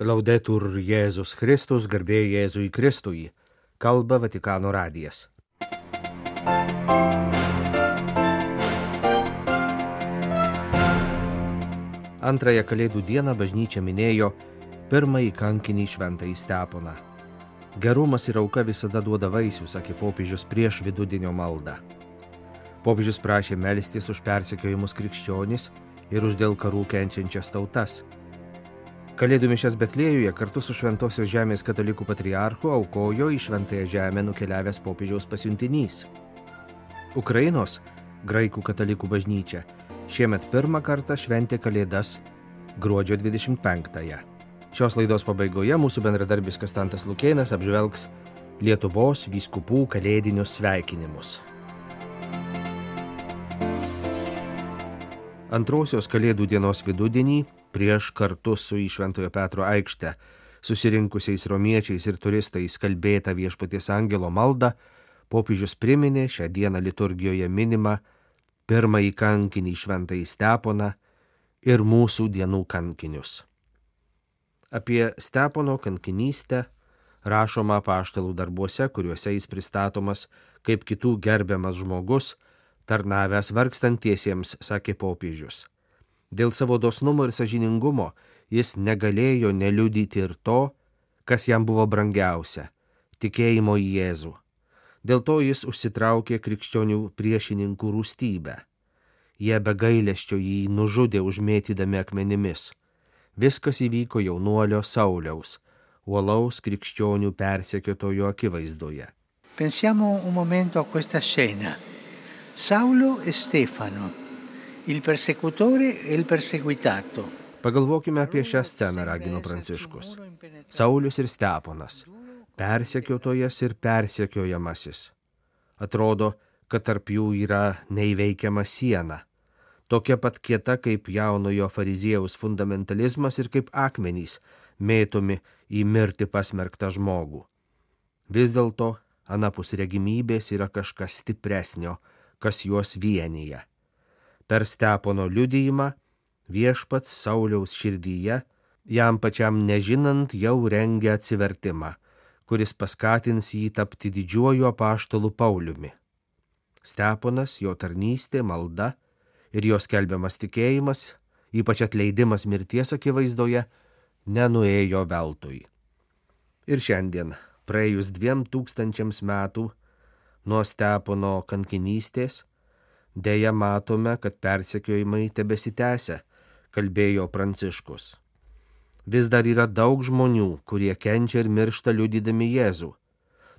Laudetur Jėzus Kristus, garbė Jėzui Kristui, kalba Vatikano radijas. Antrąją Kalėdų dieną bažnyčia minėjo pirmąjį kankinį šventąjį steponą. Gerumas ir auka visada duoda vaisių, sakė popiežius prieš vidudienio maldą. Popiežius prašė melstis už persekiojimus krikščionis ir už dėl karų kenčiančias tautas Kalėdų mišęs Betlėjuje kartu su Šventojios Žemės katalikų patriarchu aukojo į Šventąją Žemę nukeliavęs popiežiaus pasiuntinys. Ukrainos graikų katalikų bažnyčia šiemet pirmą kartą šventė Kalėdas gruodžio 25-ąją. Šios laidos pabaigoje mūsų bendradarbis Kastantas Lukėnas apžvelgs Lietuvos vyskupų kalėdinius sveikinimus. Antrosios Kalėdų dienos vidudienį prieš kartu su į Šventojo Petro aikštę susirinkusiais romiečiais ir turistais kalbėtą viešpaties angelo maldą, popiežius priminė šią dieną liturgijoje minimą pirmąjį kankinį šventąjį Steponą ir mūsų dienų kankinius. Apie Stepono kankinystę rašoma paštalų darbuose, kuriuose jis pristatomas kaip kitų gerbiamas žmogus, tarnavęs vargstantiesiems, sakė popiežius. Dėl savo dosnumo ir sažiningumo jis negalėjo neliudyti ir to, kas jam buvo brangiausia - tikėjimo į Jėzų. Dėl to jis užsitraukė krikščionių priešininkų rūstybę. Jie be gailesčio jį nužudė užmėtydami akmenimis. Viskas įvyko jaunuolio Sauliaus, uolaus krikščionių persekiotojo akivaizdoje. Pensiamo un momento a questa scena. Saulo e Stefano il persecutore e il perseguitato. Pagalvokime apie šią sceną, ragino Pranciškus. Saulis ir Steponas, persekiotojas ir persekiojamasis. Atrodo, kad tarp jų yra neįveikiama siena, tokia pat kieta kaip jaunojo fariziejaus fundamentalizmas ir kaip akmenys mėtomi į mirtį pasmerktą žmogų. Vis dėlto, anapus regimybės yra kažkas stipresnio, kas juos vienyje Per Stepono liudijimą viešpats Sauliaus širdyje, jam pačiam nežinant, jau rengia atsivertimą, kuris paskatins jį tapti didžiuoju apaštalu Pauliumi. Steponas, jo tarnystė, malda ir jos kelbiamas tikėjimas, ypač atleidimas mirties akivaizdoje, nenuėjo veltui. Ir šiandien, praėjus dviem tūkstančiams metų nuo Stepono kankinystės, Deja matome, kad persekiojimai tebesitęsia, kalbėjo Pranciškus. Vis dar yra daug žmonių, kurie kenčia ir miršta liudydami Jėzų.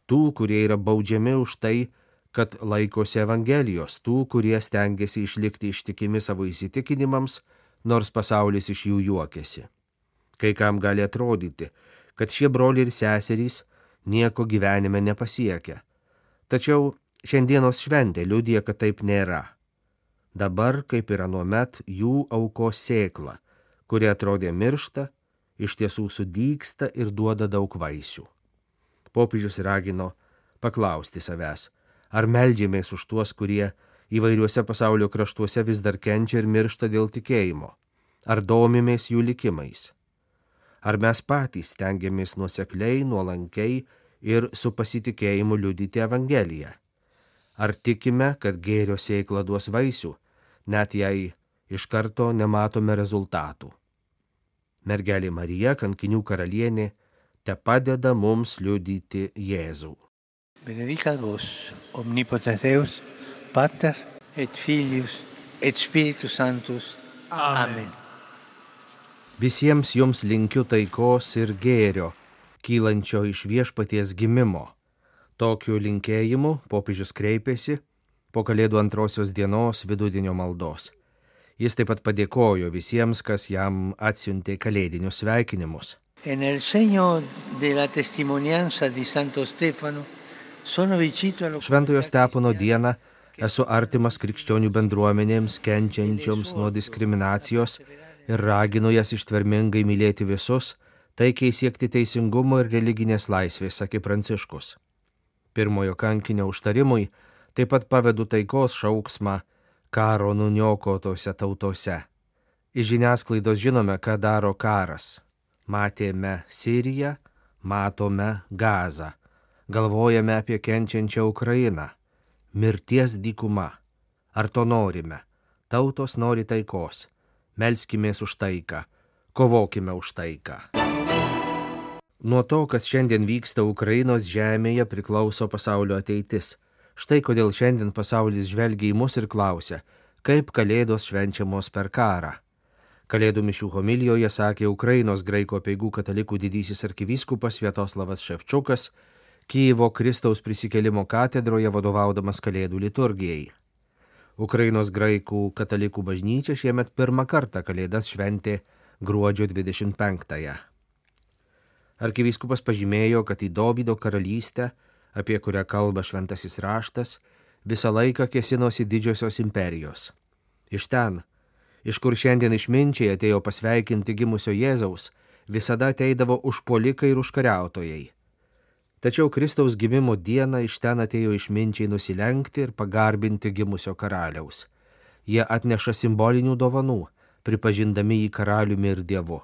Tų, kurie yra baudžiami už tai, kad laikosi Evangelijos, tų, kurie stengiasi išlikti ištikimi savo įsitikinimams, nors pasaulis iš jų juokiasi. Kai kam gali atrodyti, kad šie broliai ir seserys nieko gyvenime nepasiekia. Tačiau Šiandienos šventė liudija, kad taip nėra. Dabar, kaip ir anuomet, jų aukos sėkla, kuri atrodė miršta, iš tiesų sudyksta ir duoda daug vaisių. Popiežius ragino paklausti savęs, ar melžiamės už tuos, kurie įvairiuose pasaulio kraštuose vis dar kenčia ir miršta dėl tikėjimo, ar domimės jų likimais. Ar mes patys stengiamės nuosekliai, nuolankiai ir su pasitikėjimu liudyti Evangeliją Ar tikime, kad gėrio sėkla duos vaisių, net jei iš karto nematome rezultatų? Mergelė Marija, kankinių karalienė, te padeda mums liudyti Jėzų. Benedicat vos, omnipotens Deus, Pater et Filius et Spiritus Sanctus. Amen. Visiems jums linkiu taikos ir gėrio, kylančio iš viešpaties gimimo Tokiu linkėjimu popiežius kreipėsi po Kalėdų antrosios dienos vidudienio maldos. Jis taip pat padėkojo visiems, kas jam atsiuntė kalėdinius sveikinimus. Šventojo Stepono dieną esu artimas krikščionių bendruomenėms, kenčiančioms nuo diskriminacijos ir raginu jas ištvermingai mylėti visus, taikiai siekti teisingumo ir religinės laisvės, sakė Pranciškus pirmojo kankinio užtarimui, taip pat pavedu taikos šauksmą karo nuniokotose tautose. Iš žiniasklaidos žinome, ką daro karas. matėme Siriją, matome Gazą, galvojame apie kenčiančią Ukrainą, mirties dykuma. Ar to norime? Tautos nori taikos. Melskimės už taiką, kovokime už taiką. Nuo to, kas šiandien vyksta Ukrainos žemėje, priklauso pasaulio ateitis. Štai kodėl šiandien pasaulis žvelgia į mus ir klausia, kaip Kalėdos švenčiamos per karą. Kalėdų mišių homilijoje sakė Ukrainos graiko peigų katalikų didysis arkivyskupas Vietoslavas Ševčiukas, Kyivo Kristaus prisikelimo katedroje vadovaudamas Kalėdų liturgijai. Ukrainos graikų katalikų bažnyčia šiemet pirmą kartą Kalėdas šventė gruodžio 25-ąją. Arkivyskupas pažymėjo, kad į Dovydo karalystę apie kurią kalba šventasis raštas, visą laiką kesinosi didžiosios imperijos. Iš ten, iš kur šiandien išminčiai atėjo pasveikinti gimusio Jėzaus, visada ateidavo užpolikai ir užkariautojai. Tačiau Kristaus gimimo dieną iš ten atėjo išminčiai nusilenkti ir pagarbinti gimusio karaliaus. Jie atneša simbolinių dovanų, pripažindami jį karaliumi ir dievu.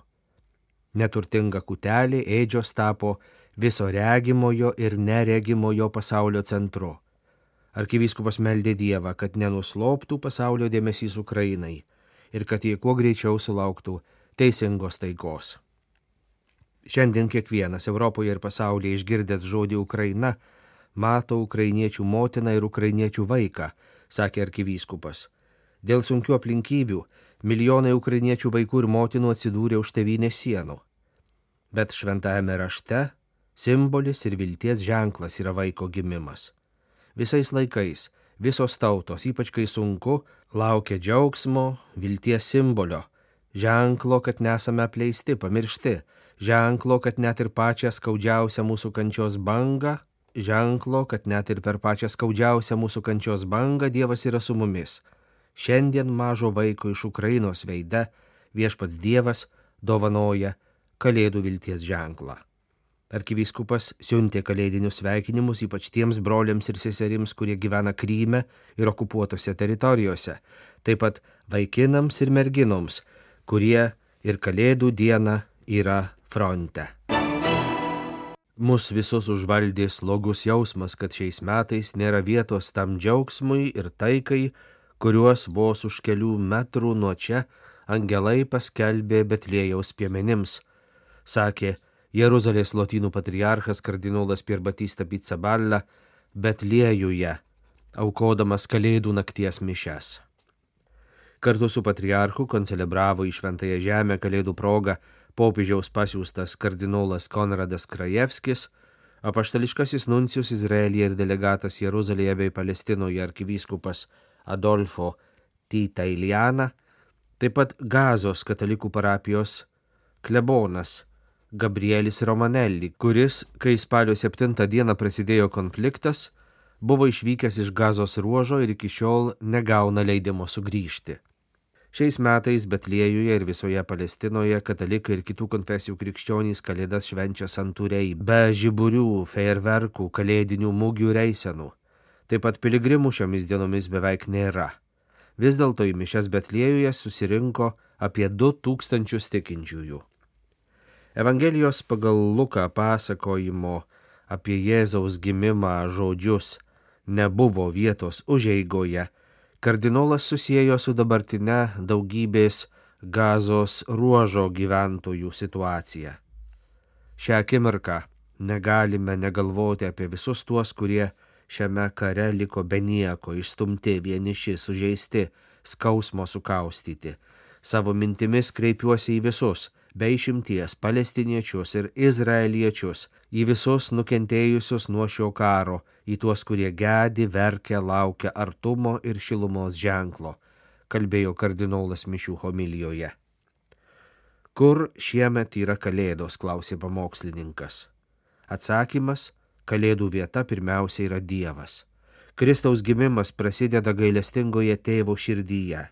Neturtinga kutelė ėdžios tapo viso regimojo ir neregimojo pasaulio centru. Arkivyskupas meldė Dievą, kad nenusloptų pasaulio dėmesys Ukrainai ir kad jie kuo greičiau sulauktų teisingos taikos. Šiandien kiekvienas Europoje ir pasaulyje išgirdęs žodį Ukraina mato ukrainiečių motiną ir ukrainiečių vaiką, sakė arkivyskupas. Dėl sunkių aplinkybių milijonai ukrainiečių vaikų ir motinų atsidūrė už tevinės sienų. Bet šventajame rašte Simbolis ir vilties ženklas yra vaiko gimimas. Visais laikais visos tautos, ypač kai sunku, laukia džiaugsmo, vilties simbolio, ženklo, kad nesame apleisti, pamiršti, ženklo, kad net ir pačią skaudžiausią mūsų kančios bangą, ženklo, kad net ir per pačią skaudžiausią mūsų kančios bangą Dievas yra su mumis. Šiandien mažo vaiko iš Ukrainos veide viešpats Dievas dovanoja Kalėdų vilties ženklą. Arkivyskupas siuntė kalėdinius sveikinimus ypač tiems broliams ir seserims, kurie gyvena Kryme ir okupuotose teritorijose, taip pat vaikinams ir merginoms, kurie ir kalėdų dieną yra fronte. Mus visus užvaldė slogus jausmas, kad šiais metais nėra vietos tam džiaugsmui ir taikai, kuriuos vos už kelių metrų nuo čia angelai paskelbė Betlėjaus piemenims, sakė Jeruzalės lotynų patriarchas kardinolas Pierbatista Pizzaballa Betliejuje, aukodamas Kalėdų nakties mišes. Kartu su patriarchu koncelebravo į Šventąją Žemę Kalėdų progą popiežiaus pasiūstas kardinolas Konradas Krajevskis, apaštališkasis nuncijus Izraelyje ir delegatas Jeruzalėje bei Palestinoje arkivyskupas Adolfo Tita Iliana, taip pat Gazos katalikų parapijos klebonas Gabrielis Romanelli, kuris, kai spalio 7 dieną prasidėjo konfliktas, buvo išvykęs iš gazos ruožo ir iki šiol negauna leidimo sugrįžti. Šiais metais Betliejuje ir visoje Palestinoje katalikai ir kitų konfesijų krikščionys kalėdas švenčia santūriai, be žiburių, fejerverkų, kalėdinių mūgių reisenų. Taip pat piligrimų šiomis dienomis beveik nėra. Vis dėlto į mišes Betliejuje susirinko apie 2000 tikinčiųjų. Evangelijos pagal Luką pasakojimo apie Jėzaus gimimą žodžius nebuvo vietos užeigoje, kardinolas susijęjo su dabartinė daugybės gazos ruožo gyventojų situacija. Šią akimirką negalime negalvoti apie visus tuos, kurie šiame kare liko be nieko, išstumti, vieniši, sužeisti, skausmo sukaustyti. Savo mintimis kreipiuosi į visus, be išimties palestiniečius ir izraeliečius, į visus nukentėjusius nuo šio karo, į tuos, kurie gedi, verkia, laukia artumo ir šilumos ženklo, kalbėjo kardinolas Mišių homilijoje. Kur šiemet yra Kalėdos, klausė pamokslininkas. Atsakymas - Kalėdų vieta pirmiausia yra Dievas. Kristaus gimimas prasideda gailestingoje tėvo širdyje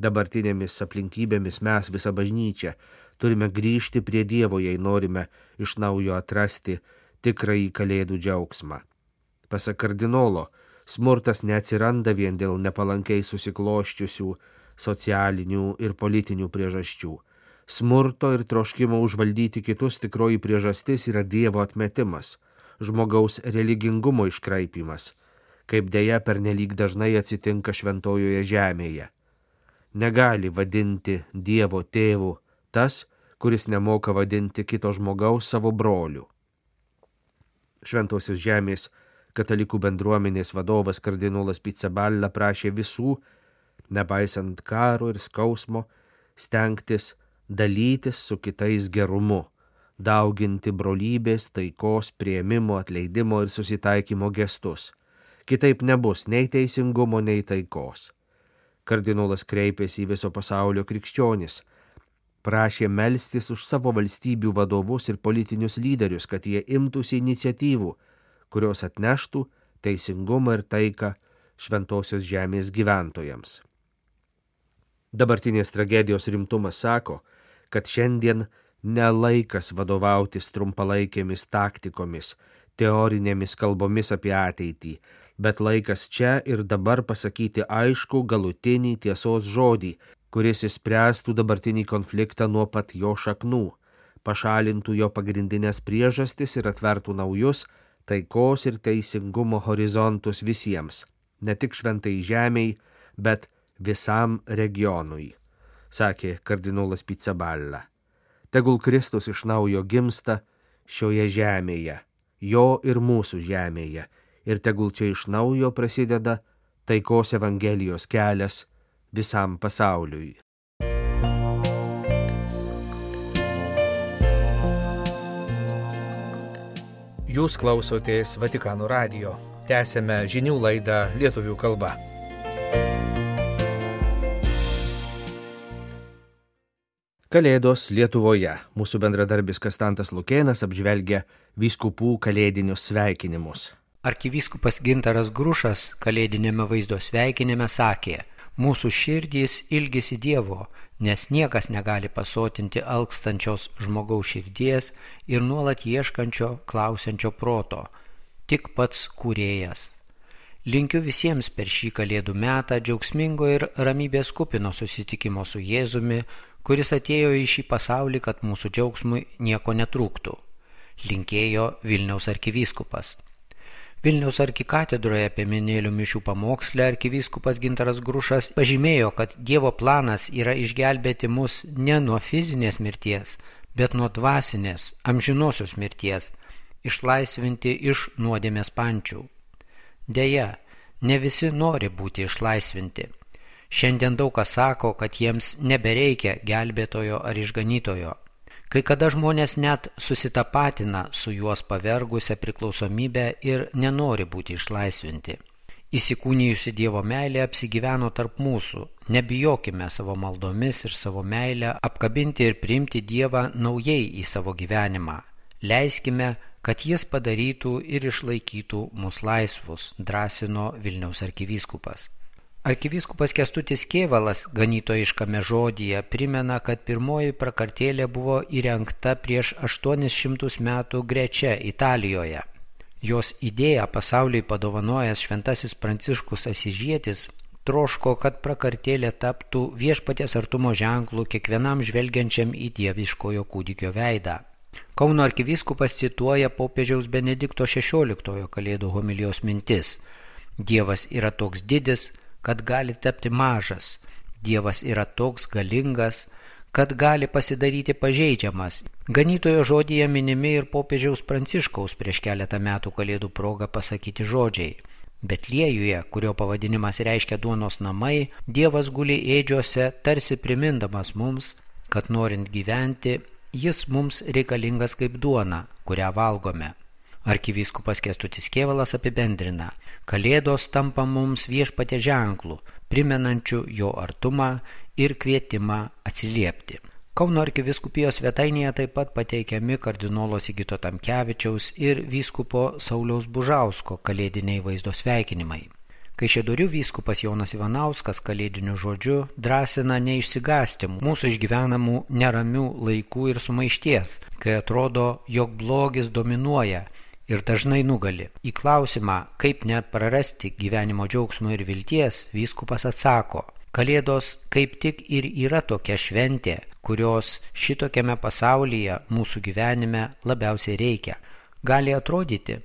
dabartinėmis aplinkybėmis mes visą bažnyčią turime grįžti prie Dievo, jei norime iš naujo atrasti tikrąjį kalėdų džiaugsmą. Pasak kardinolo, smurtas neatsiranda vien dėl nepalankiai susikloščiusių socialinių ir politinių priežasčių. Smurto ir troškimo užvaldyti kitus tikroji priežastis yra Dievo atmetimas, žmogaus religingumo iškraipimas, kaip dėja pernelyg dažnai atsitinka šventojoje žemėje. Negali vadinti Dievo tėvų tas, kuris nemoka vadinti kito žmogaus savo broliu. Šventosios žemės katalikų bendruomenės vadovas kardinolas Pizzaballa prašė visų, nepaisant karo ir skausmo, stengtis dalytis su kitais gerumu, dauginti brolybės, taikos, prieimimo, atleidimo ir susitaikymo gestus. Kitaip nebus nei teisingumo, nei taikos. Kardinolas kreipėsi į viso pasaulio krikščionis, prašė melstis už savo valstybių vadovus ir politinius lyderius, kad jie imtųsi iniciatyvų, kurios atneštų teisingumą ir taiką šventosios žemės gyventojams. Dabartinės tragedijos rimtumas sako, kad šiandien nelaikas vadovautis trumpalaikėmis taktikomis, teorinėmis kalbomis apie ateitį, bet laikas čia ir dabar pasakyti aišku galutinį tiesos žodį, kuris įspręstų dabartinį konfliktą nuo pat jo šaknų, pašalintų jo pagrindinės priežastis ir atvertų naujus taikos ir teisingumo horizontus visiems, ne tik šventai žemiai, bet visam regionui sakė kardinolas Pizzaballa. Tegul Kristus iš naujo gimsta šioje žemėje, jo ir mūsų žemėje, ir tegul čia iš naujo prasideda taikos Evangelijos kelias visam pasauliui. Jūs klausotės Vatikano radio. Tęsėme žinių laidą lietuvių kalba. Kalėdos Lietuvoje. Mūsų bendradarbis Kastantas Lukėnas apžvelgia vyskupų kalėdinius sveikinimus. Arkivyskupas Gintaras Grušas kalėdinėme vaizdo sveikinime sakė, mūsų širdys ilgisi Dievo, nes niekas negali pasotinti alkstančios žmogaus širdies ir nuolat ieškančio, klausiančio proto, tik pats kūrėjas. Linkiu visiems per šį kalėdų metą džiaugsmingo ir ramybės kupino susitikimo su Jėzumi, kuris atėjo į šį pasaulį, kad mūsų džiaugsmui nieko netrūktų. Linkėjo Vilniaus arkivyskupas. Vilniaus arkikatedroje apie minėlių mišių pamokslę arkivyskupas Gintaras Grušas pažymėjo, kad Dievo planas yra išgelbėti mus ne nuo fizinės mirties, bet nuo dvasinės, amžinosios mirties, išlaisvinti iš nuodėmės pančių. Deja, ne visi nori būti išlaisvinti. Šiandien daug kas sako, kad jiems nebereikia gelbėtojo ar išganytojo. Kai kada žmonės net susitapatina su juos pavergusią priklausomybę ir nenori būti išlaisvinti. Įsikūnijusi Dievo meilė apsigyveno tarp mūsų. Nebijokime savo maldomis ir savo meilę apkabinti ir priimti Dievą naujai į savo gyvenimą. Leiskime, kad jis padarytų ir išlaikytų mus laisvus, drąsino Vilniaus arkivyskupas. Arkivyskupas Kestutis Kievalas ganytojiškame žodyje primena, kad pirmoji prakartėlė buvo įrengta prieš 800 metų Grečia, Italijoje. Jos idėją pasauliui padovanojęs šventasis Pranciškus Asižėtis troško, kad prakartėlė taptų viešpaties artumo ženklų kiekvienam žvelgiančiam į dieviškojo kūdikio veidą. Kauno arkivyskupas cituoja popiežiaus Benedikto XVI kalėdų homilijos mintis. Dievas yra toks didis, kad gali tapti mažas. Dievas yra toks galingas, kad gali pasidaryti pažeidžiamas. Ganytojo žodyje minimi ir popiežiaus pranciškaus prieš keletą metų kalėdų progą pasakyti žodžiai. Betliejuje, kurio pavadinimas reiškia duonos namai, Dievas guli ėdžiose, tarsi primindamas mums, kad norint gyventi, jis mums reikalingas kaip duona, kurią valgome. Arkivyskupas Kestutis Kievalas apibendrina, Kalėdos tampa mums viešpatė ženklų, primenančių jo artumą ir kvietimą atsiliepti. Kauno arkiviskupijos svetainėje taip pat pateikiami kardinolo Sigito Tamkevičiaus ir vyskupo Sauliaus Bužausko kalėdiniai vaizdo sveikinimai. Kai šedorių vyskupas Jonas Ivanauskas kalėdiniu žodžiu drąsina neišsigasti mūsų išgyvenamų neramių laikų ir sumaišties, kai atrodo, jog blogis dominuoja ir dažnai nugali. Į klausimą, kaip neprarasti gyvenimo džiaugsmo ir vilties, vyskupas atsako, Kalėdos kaip tik ir yra tokia šventė, kurios šitokiame pasaulyje mūsų gyvenime labiausiai reikia. Gali atrodyti,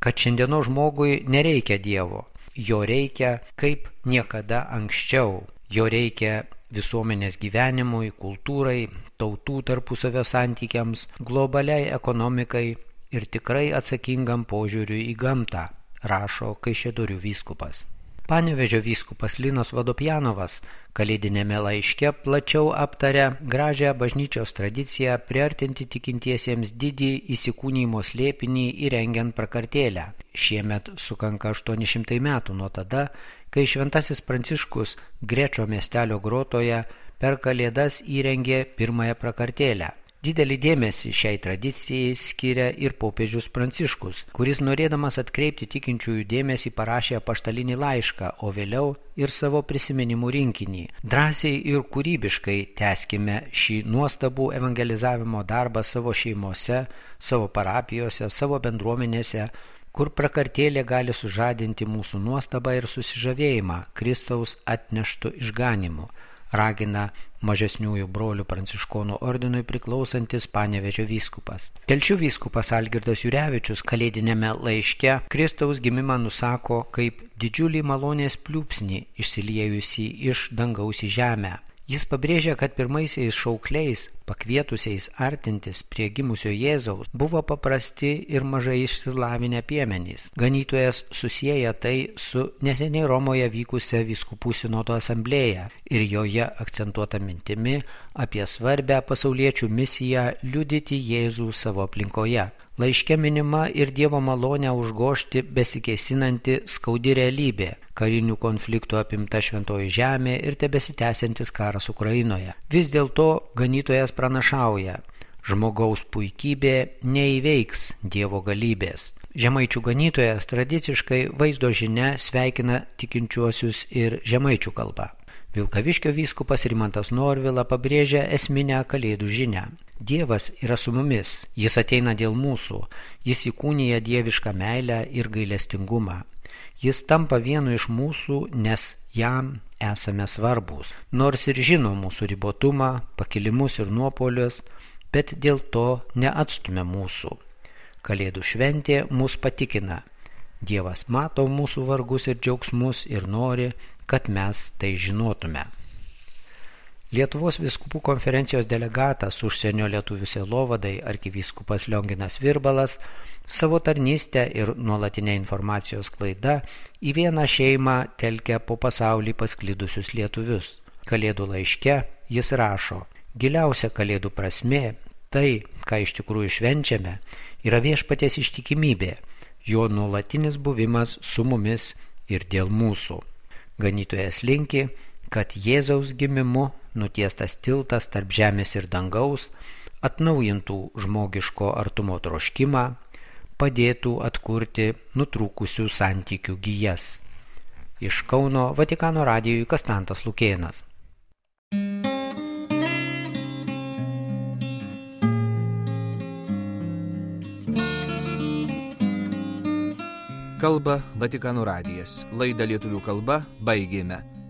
kad šiandieno žmogui nereikia Dievo, jo reikia kaip niekada anksčiau, jo reikia visuomenės gyvenimui, kultūrai, tautų tarpusavio santykiams, globaliai ekonomikai ir tikrai atsakingam požiūriui į gamtą, rašo Kaišėdorių vyskupas. Panevežio vyskupas Linos Vadopjanovas kalėdinėme laiške plačiau aptarė gražią bažnyčios tradiciją priartinti tikintiesiems didį įsikūnymo slėpinį įrengiant prakartėlę. Šiemet sukanka 800 metų nuo tada, kai šventasis Pranciškus Grečio miestelio grotoje per kalėdas įrengė pirmąją prakartėlę. Didelį dėmesį šiai tradicijai skiria ir popiežius Pranciškus, kuris norėdamas atkreipti tikinčiųjų dėmesį parašė paštalinį laišką, o vėliau ir savo prisiminimų rinkinį. Drąsiai ir kūrybiškai teskime šį nuostabų evangelizavimo darbą savo šeimose, savo parapijose, savo bendruomenėse, kur prakartėlė gali sužadinti mūsų nuostabą ir susižavėjimą Kristaus atneštų išganimu ragina mažesniųjų brolių pranciškonų ordinui priklausantis Panevežio vyskupas. Telšių vyskupas Algirdas Jurevičius kalėdinėme laiške Kristaus gimimą nusako kaip didžiulį malonės pliūpsnį išsiliejusi iš dangaus į žemę. Jis pabrėžia, kad pirmaisiais šaukliais, pakvietusiais artintis prie gimusio Jėzaus, buvo paprasti ir mažai išsilavinę piemenys. Ganytojas susijęja tai su neseniai Romoje vykusią viskupų sinodo asamblėją ir joje akcentuota mintimi apie svarbę pasauliečių misiją liudyti Jėzų savo aplinkoje. Laiške minima ir Dievo malonę užgošti besikėsinanti skaudi realybė - karinių konfliktų apimta šventoji žemė ir tebesitęsiantis karas Ukrainoje. Vis dėlto ganytojas pranašauja - žmogaus puikybė neįveiks Dievo galybės. Žemaičių ganytojas tradiciškai vaizdo žinia sveikina tikinčiuosius ir žemaičių kalba. Vilkaviškio vyskupas Rimantas Norvila pabrėžia esminę kalėdų žinę. Dievas yra su mumis, Jis ateina dėl mūsų, Jis įkūnija dievišką meilę ir gailestingumą. Jis tampa vienu iš mūsų, nes jam esame svarbus, nors ir žino mūsų ribotumą, pakilimus ir nuopolius, bet dėl to neatstumia mūsų. Kalėdų šventė mus patikina. Dievas mato mūsų vargus ir džiaugsmus ir nori, kad mes tai žinotume. Lietuvos viskupų konferencijos delegatas užsienio lietuvių selovadai arkivyskupas Lionginas Virbalas savo tarnystę ir nuolatinę informacijos klaidą į vieną šeimą telkia po pasaulį pasklidusius lietuvius. Kalėdų laiške jis rašo, giliausia kalėdų prasme tai, ką iš tikrųjų švenčiame, yra viešpaties ištikimybė, jo nuolatinis buvimas su mumis ir dėl mūsų. Ganytojas linki, kad Jėzaus gimimu nutiestas tiltas tarp žemės ir dangaus atnaujintų žmogiško artumo troškimą, padėtų atkurti nutrūkusių santykių gyjas. Iš Kauno Vatikano radijui Kastantas Lukėnas. Kalba Vatikano radijas. Laidą lietuvių kalba baigėme.